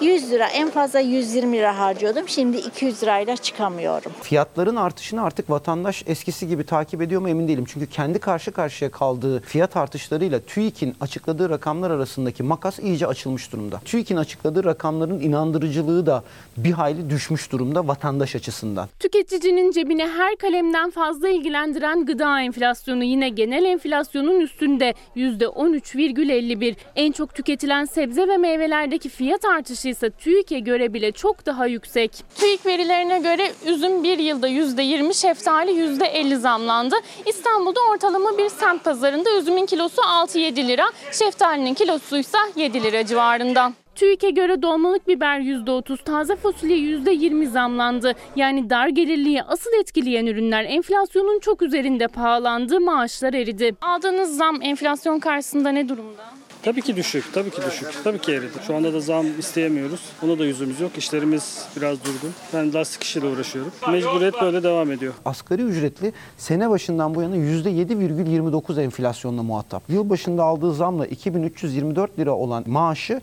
100 lira en fazla 120 lira harcıyordum. Şimdi 200 lirayla çıkamıyorum. Fiyatların artışını artık vatandaş eskisi gibi takip ediyor mu emin değilim. Çünkü kendi karşı karşıya kaldığı fiyat artışlarıyla TÜİK'in açıkladığı rakamlar arasındaki makas iyice açılmış durumda. TÜİK'in açıkladığı rakamların inandırıcılığı da bir hayli düşmüş durumda vatandaş açısından. Tüketicinin cebine her kalemden fazla ilgilendiren gıda enflasyonu yine genel enflasyonun üstünde %13,51. En çok tüketilen sebze ve meyvelerdeki fiyat artışı ise TÜİK'e göre bile çok daha yüksek. TÜİK verilerine göre üzüm bir yılda %20, şeftali %50 zamlandı. İstanbul'da ortalama bir semt pazarında üzümün kilosu 6-7 lira, şeftalinin kilosu ise 7 lira civarında. TÜİK'e göre dolmalık biber %30, taze fasulye %20 zamlandı. Yani dar gelirliği asıl etkileyen ürünler enflasyonun çok üzerinde pahalandı, maaşlar eridi. Aldığınız zam enflasyon karşısında ne durumda? Tabii ki düşük, tabii ki düşük. Tabii ki eridi. Şu anda da zam isteyemiyoruz. Ona da yüzümüz yok. İşlerimiz biraz durgun. Ben lastik işiyle uğraşıyorum. Mecburiyet böyle devam ediyor. Asgari ücretli sene başından bu yana %7,29 enflasyonla muhatap. Yıl başında aldığı zamla 2324 lira olan maaşı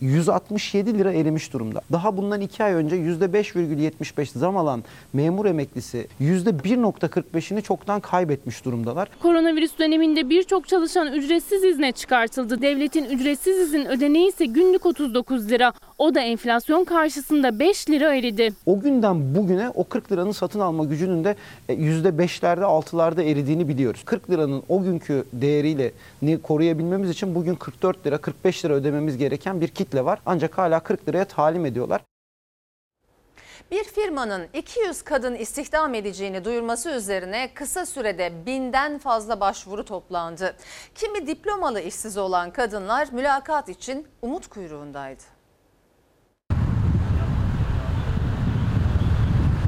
167 lira erimiş durumda. Daha bundan 2 ay önce %5,75 zam alan memur emeklisi %1,45'ini çoktan kaybetmiş durumdalar. Koronavirüs döneminde birçok çalışan ücretsiz izne çıkartıldı. Devletin ücretsiz izin ödeneği ise günlük 39 lira. O da enflasyon karşısında 5 lira eridi. O günden bugüne o 40 liranın satın alma gücünün de e, %5'lerde 6'larda eridiğini biliyoruz. 40 liranın o günkü değeriyle koruyabilmemiz için bugün 44 lira 45 lira ödememiz gereken bir kitle var. Ancak hala 40 liraya talim ediyorlar. Bir firmanın 200 kadın istihdam edeceğini duyurması üzerine kısa sürede binden fazla başvuru toplandı. Kimi diplomalı işsiz olan kadınlar mülakat için umut kuyruğundaydı.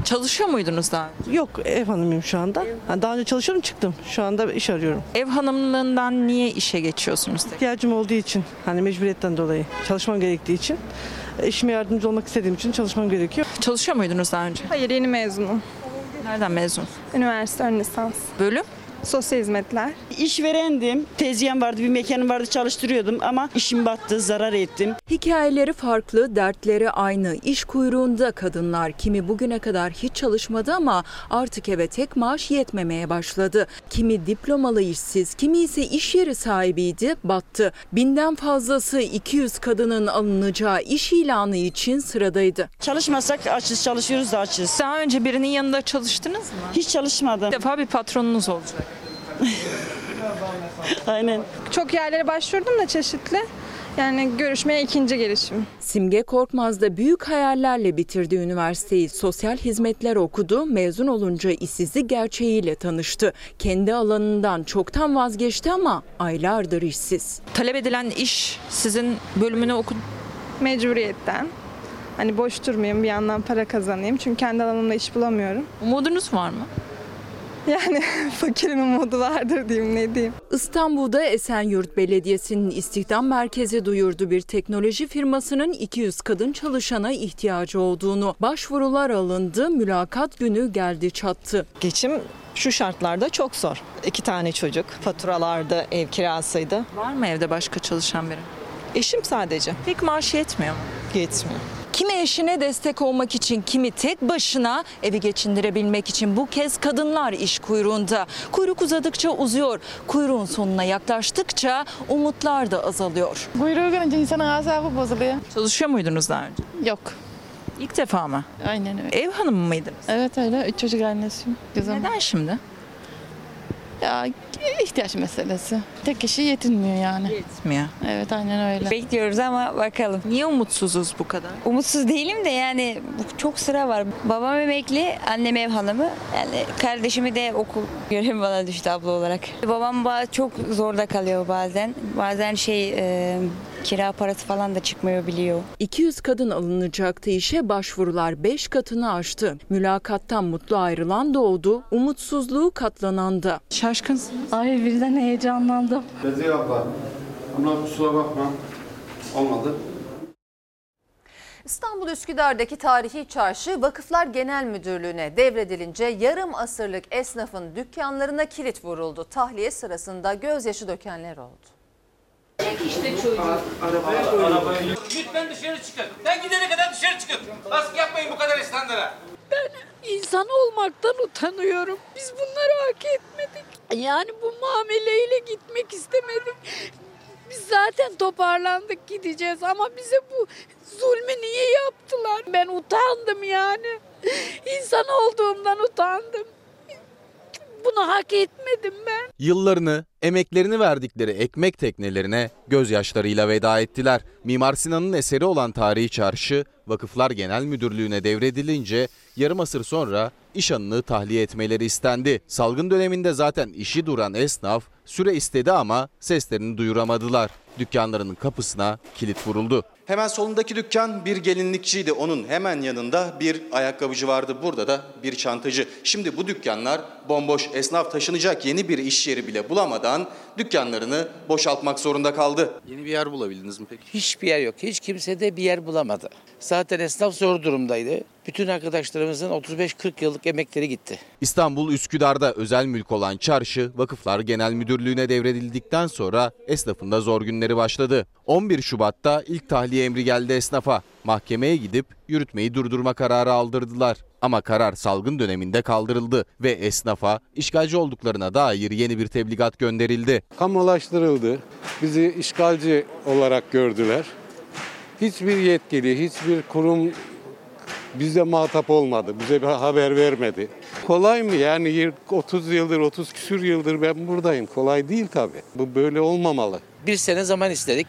Çalışıyor muydunuz daha önce? Yok ev hanımıyım şu anda. Ha, Daha önce çalışıyorum çıktım. Şu anda iş arıyorum. Ev hanımlığından niye işe geçiyorsunuz? İhtiyacım olduğu için hani mecburiyetten dolayı çalışmam gerektiği için eşime yardımcı olmak istediğim için çalışmam gerekiyor. Çalışıyor muydunuz daha önce? Hayır yeni mezunum. Nereden mezun? Üniversite ön lisans. Bölüm? Sosyal hizmetler. İşverendim. Tezgahım vardı, bir mekanım vardı çalıştırıyordum ama işim battı, zarar ettim. Hikayeleri farklı, dertleri aynı. İş kuyruğunda kadınlar. Kimi bugüne kadar hiç çalışmadı ama artık eve tek maaş yetmemeye başladı. Kimi diplomalı işsiz, kimi ise iş yeri sahibiydi, battı. Binden fazlası 200 kadının alınacağı iş ilanı için sıradaydı. Çalışmasak açız, çalışıyoruz da açız. Daha önce birinin yanında çalıştınız mı? Hiç çalışmadım. Bir defa bir patronunuz olacak. <laughs> Aynen. Çok yerlere başvurdum da çeşitli. Yani görüşmeye ikinci gelişim. Simge Korkmaz da büyük hayallerle bitirdi üniversiteyi. Sosyal hizmetler okudu. Mezun olunca işsizlik gerçeğiyle tanıştı. Kendi alanından çoktan vazgeçti ama aylardır işsiz. Talep edilen iş sizin bölümünü oku Mecburiyetten. Hani boş durmayayım bir yandan para kazanayım. Çünkü kendi alanımda iş bulamıyorum. Umudunuz var mı? <laughs> Yani fakirin umudu vardır diyeyim ne diyeyim. İstanbul'da Esenyurt Belediyesi'nin istihdam merkezi duyurdu bir teknoloji firmasının 200 kadın çalışana ihtiyacı olduğunu. Başvurular alındı, mülakat günü geldi çattı. Geçim şu şartlarda çok zor. İki tane çocuk, faturalardı, ev kirasıydı. Var mı evde başka çalışan biri? Eşim sadece. Pek maaş yetmiyor mu? Yetmiyor. Kimi eşine destek olmak için, kimi tek başına evi geçindirebilmek için bu kez kadınlar iş kuyruğunda. Kuyruk uzadıkça uzuyor. Kuyruğun sonuna yaklaştıkça umutlar da azalıyor. Kuyruğu görünce insanın asabı bozuluyor. Çalışıyor muydunuz daha önce? Yok. İlk defa mı? Aynen öyle. Ev hanımı mıydınız? Evet öyle. Üç çocuk annesiyim. Kızım. Neden şimdi? Ya ihtiyaç meselesi. Tek kişi yetinmiyor yani. Yetmiyor. Evet aynen öyle. Bekliyoruz ama bakalım. Niye umutsuzuz bu kadar? Umutsuz değilim de yani çok sıra var. Babam emekli, annem ev hanımı. Yani kardeşimi de okul <laughs> görevi bana düştü abla olarak. Babam ba- çok zorda kalıyor bazen. Bazen şey e, kira parası falan da çıkmıyor biliyor. 200 kadın alınacaktı işe başvurular 5 katını aştı. Mülakattan mutlu ayrılan da oldu, umutsuzluğu katlanan da. Şaşkınsınız. Ay birden heyecanlandım. Beziye abla. Abla kusura bakma. Olmadı. İstanbul Üsküdar'daki tarihi çarşı Vakıflar Genel Müdürlüğü'ne devredilince yarım asırlık esnafın dükkanlarına kilit vuruldu. Tahliye sırasında gözyaşı dökenler oldu. İşte çocuğu. Lütfen dışarı çıkın. Ben gidene kadar dışarı çıkın. Baskı yapmayın bu kadar insanlara. İnsan olmaktan utanıyorum. Biz bunları hak etmedik. Yani bu muameleyle gitmek istemedik. Biz zaten toparlandık gideceğiz ama bize bu zulmü niye yaptılar? Ben utandım yani. İnsan olduğumdan utandım. Bunu hak etmedim ben. Yıllarını, emeklerini verdikleri ekmek teknelerine gözyaşlarıyla veda ettiler. Mimar Sinan'ın eseri olan tarihi çarşı Vakıflar Genel Müdürlüğü'ne devredilince yarım asır sonra iş anını tahliye etmeleri istendi. Salgın döneminde zaten işi duran esnaf süre istedi ama seslerini duyuramadılar. Dükkanlarının kapısına kilit vuruldu. Hemen solundaki dükkan bir gelinlikçiydi. Onun hemen yanında bir ayakkabıcı vardı. Burada da bir çantacı. Şimdi bu dükkanlar bomboş. Esnaf taşınacak yeni bir iş yeri bile bulamadan dükkanlarını boşaltmak zorunda kaldı. Yeni bir yer bulabildiniz mi peki? Hiçbir yer yok. Hiç kimse de bir yer bulamadı. Zaten esnaf zor durumdaydı. Bütün arkadaşlarımızın 35-40 yıllık emekleri gitti. İstanbul Üsküdar'da özel mülk olan çarşı Vakıflar Genel Müdürlüğü'ne devredildikten sonra esnafın da zor günleri başladı. 11 Şubat'ta ilk tahliye emri geldi esnafa. Mahkemeye gidip yürütmeyi durdurma kararı aldırdılar. Ama karar salgın döneminde kaldırıldı ve esnafa işgalci olduklarına dair yeni bir tebligat gönderildi. Kamulaştırıldı. Bizi işgalci olarak gördüler. Hiçbir yetkili, hiçbir kurum bize muhatap olmadı. Bize bir haber vermedi. Kolay mı? Yani 30 yıldır, 30 küsür yıldır ben buradayım. Kolay değil tabii. Bu böyle olmamalı. Bir sene zaman istedik.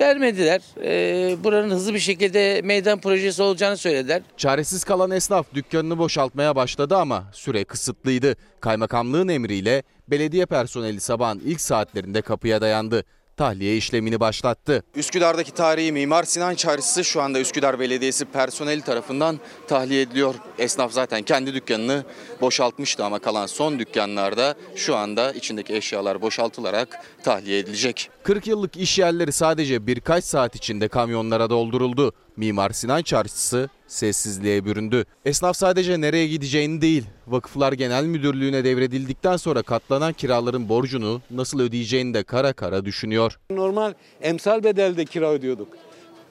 Vermediler. Ee, buranın hızlı bir şekilde meydan projesi olacağını söylediler. Çaresiz kalan esnaf dükkanını boşaltmaya başladı ama süre kısıtlıydı. Kaymakamlığın emriyle belediye personeli sabahın ilk saatlerinde kapıya dayandı. Tahliye işlemini başlattı. Üsküdar'daki tarihi Mimar Sinan Çarşısı şu anda Üsküdar Belediyesi personeli tarafından tahliye ediliyor. Esnaf zaten kendi dükkanını boşaltmıştı ama kalan son dükkanlarda şu anda içindeki eşyalar boşaltılarak tahliye edilecek. 40 yıllık iş yerleri sadece birkaç saat içinde kamyonlara dolduruldu. Mimar Sinan Çarşısı sessizliğe büründü. Esnaf sadece nereye gideceğini değil, Vakıflar Genel Müdürlüğü'ne devredildikten sonra katlanan kiraların borcunu nasıl ödeyeceğini de kara kara düşünüyor. Normal emsal bedelde kira ödüyorduk.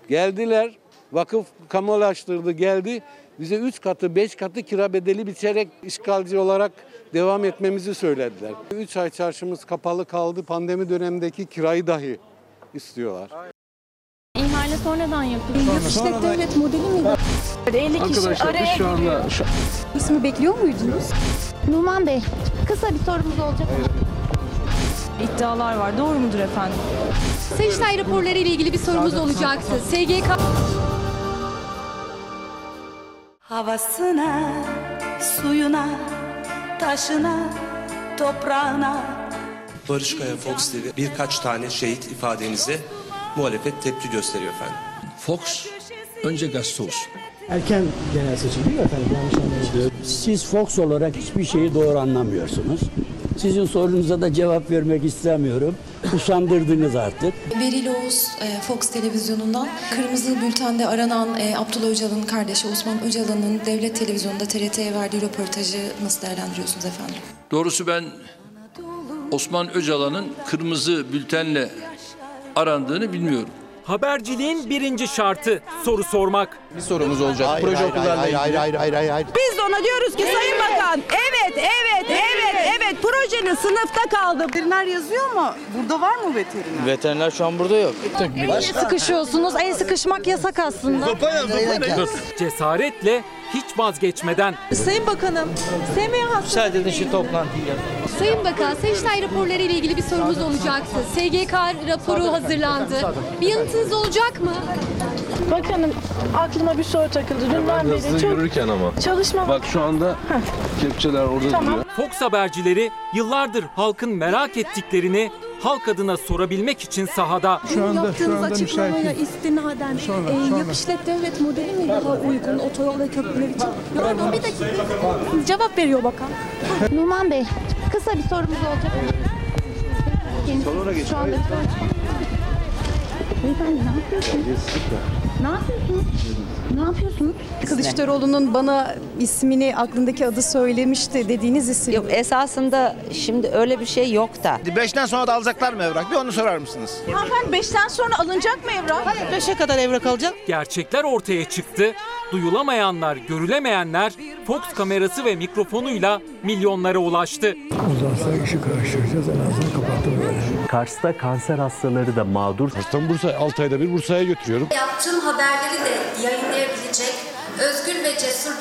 Geldiler, vakıf kamulaştırdı geldi. Bize 3 katı 5 katı kira bedeli biçerek işgalci olarak devam etmemizi söylediler. 3 ay çarşımız kapalı kaldı. Pandemi dönemindeki kirayı dahi istiyorlar. İhale sonradan yapıldı. Sonradan- devlet modeli mi? 50 Arkadaşlar biz şu anda şu- İsmi bekliyor muydunuz? Numan Bey, kısa bir sorumuz olacak. İddialar var. Doğru mudur efendim? Sayıştay raporları ile ilgili bir sorumuz olacaktı. SGK Havasına, suyuna, taşına, toprağına. Barış Kaya Fox TV birkaç tane şehit ifadenize muhalefet tepki gösteriyor efendim. Fox önce gazete olsun. Erken genel seçim değil mi efendim? Yanlış anlamadım. Siz Fox olarak hiçbir şeyi doğru anlamıyorsunuz. Sizin sorunuza da cevap vermek istemiyorum. Usandırdınız artık. Beril Oğuz e, Fox televizyonundan Kırmızı Bülten'de aranan e, Abdullah Öcalan'ın kardeşi Osman Öcalan'ın devlet televizyonunda TRT'ye verdiği röportajı nasıl değerlendiriyorsunuz efendim? Doğrusu ben Osman Öcalan'ın kırmızı bültenle arandığını bilmiyorum. Haberciliğin birinci şartı soru sormak. Bir sorumuz olacak. Hayır, Proje hayır, okullarla hayır, ilgili. hayır, hayır, hayır, hayır, hayır. Biz de ona diyoruz ki Sayın Bakan evet evet evet evet projenin sınıfta kaldı. Veteriner yazıyor mu? Burada var mı veteriner? Veteriner şu an burada yok. Niye sıkışıyorsunuz? El sıkışmak yasak aslında. Cesaretle hiç vazgeçmeden. Sayın Bakanım, Semih Hasan. Müsaade edin şu toplantıyı. Sayın Bakan, Sayıştay raporları ile ilgili bir sorumuz olacaktı. SGK raporu hazırlandı. Bir yanıtınız olacak mı? Bakanım aklıma bir soru takıldı. Dünden beri çok yürürken ama. çalışma Bak şu anda kepçeler orada duruyor. Fox habercileri yıllardır halkın merak ettiklerini halk adına sorabilmek için sahada. Şu anda- Yaptığınız şu anda açıklamaya müsaitim. istinaden Sonra, e, sonra. devlet modeli mi daha uygun otoyol ve köprüler için? Pardon bir dakika. Cevap veriyor bakan. Numan Bey, kısa bir sorumuz olacak. Salona geç. Şu anda Beyefendi ne yapıyorsunuz? Ne yapıyorsunuz? Ne yapıyorsunuz? Kılıçdaroğlu'nun bana ismini aklındaki adı söylemişti dediğiniz isim. Yok esasında şimdi öyle bir şey yok da. Beşten sonra da alacaklar mı evrak? Bir onu sorar mısınız? Hanımefendi 5'ten sonra alınacak mı evrak? Hayır, 5'e kadar evrak alacak. Gerçekler ortaya çıktı. Duyulamayanlar, görülemeyenler Fox kamerası ve mikrofonuyla milyonlara ulaştı. Uzarsa işi karıştıracağız. En azından kapattım böyle. Kars'ta kanser hastaları da mağdur. Kars'tan Bursa 6 ayda bir Bursa'ya götürüyorum. Yaptığım haberleri de cesur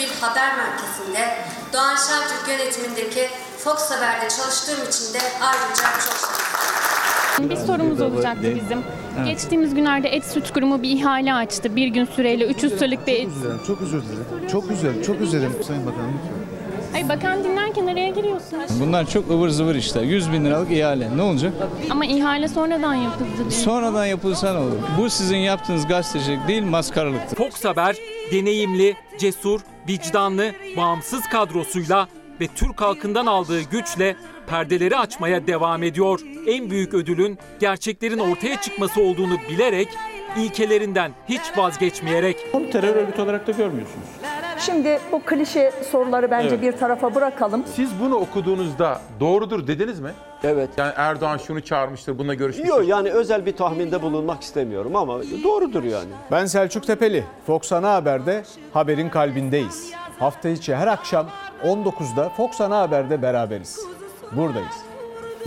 bir haber merkezinde Doğan Şentürk yönetimindeki Fox Haber'de çalıştığım için de ayrıca çok şanslıyım. Bir sorumuz olacaktı bizim. Geçtiğimiz günlerde Et Süt Kurumu bir ihale açtı. Bir gün süreyle 300 liralık bir et. Çok özür dilerim. Çok üzüldüm. Çok üzüldüm Sayın Bakanım. Ay bakan dinlerken araya giriyorsunuz. Bunlar çok ıvır zıvır işler. 100 bin liralık ihale. Ne olacak? Ama ihale sonradan yapıldı diyor. Sonradan yapılsa ne olur? Bu sizin yaptığınız gazetecilik değil maskaralıktır. Fox Haber deneyimli, cesur, vicdanlı, bağımsız kadrosuyla ve Türk halkından aldığı güçle perdeleri açmaya devam ediyor. En büyük ödülün gerçeklerin ortaya çıkması olduğunu bilerek ilkelerinden hiç vazgeçmeyerek Terör örgütü olarak da görmüyorsunuz. Şimdi bu klişe soruları bence Evet. bir tarafa bırakalım. Siz bunu okuduğunuzda doğrudur dediniz mi? Evet. Yani Erdoğan şunu çağırmıştır, bununla görüşmüştür. Yok yani özel bir tahminde bulunmak istemiyorum ama doğrudur yani. Ben Selçuk Tepeli. Fox Ana Haber'de haberin kalbindeyiz. Hafta içi her akşam 19'da Fox Ana Haber'de beraberiz. Buradayız.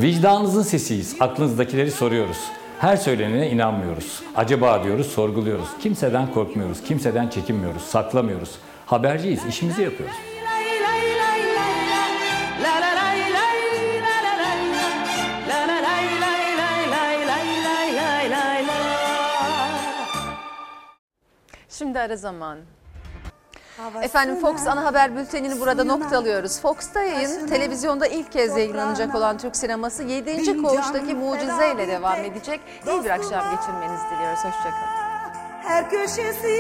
Vicdanınızın sesiyiz. Aklınızdakileri soruyoruz. Her söylenene inanmıyoruz. Acaba diyoruz, sorguluyoruz. Kimseden korkmuyoruz, kimseden çekinmiyoruz, saklamıyoruz. Haberciyiz, işimizi yapıyoruz. Şimdi ara zaman. Efendim Fox ana haber bültenini burada noktalıyoruz. Fox'ta yayın televizyonda ilk kez yayınlanacak olan Türk sineması 7. koğuştaki mucizeyle devam edecek. İyi bir akşam geçirmenizi diliyoruz. Hoşçakalın. Her köşesi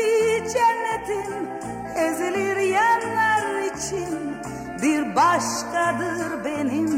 cennetin ezilir yerler için bir başkadır benim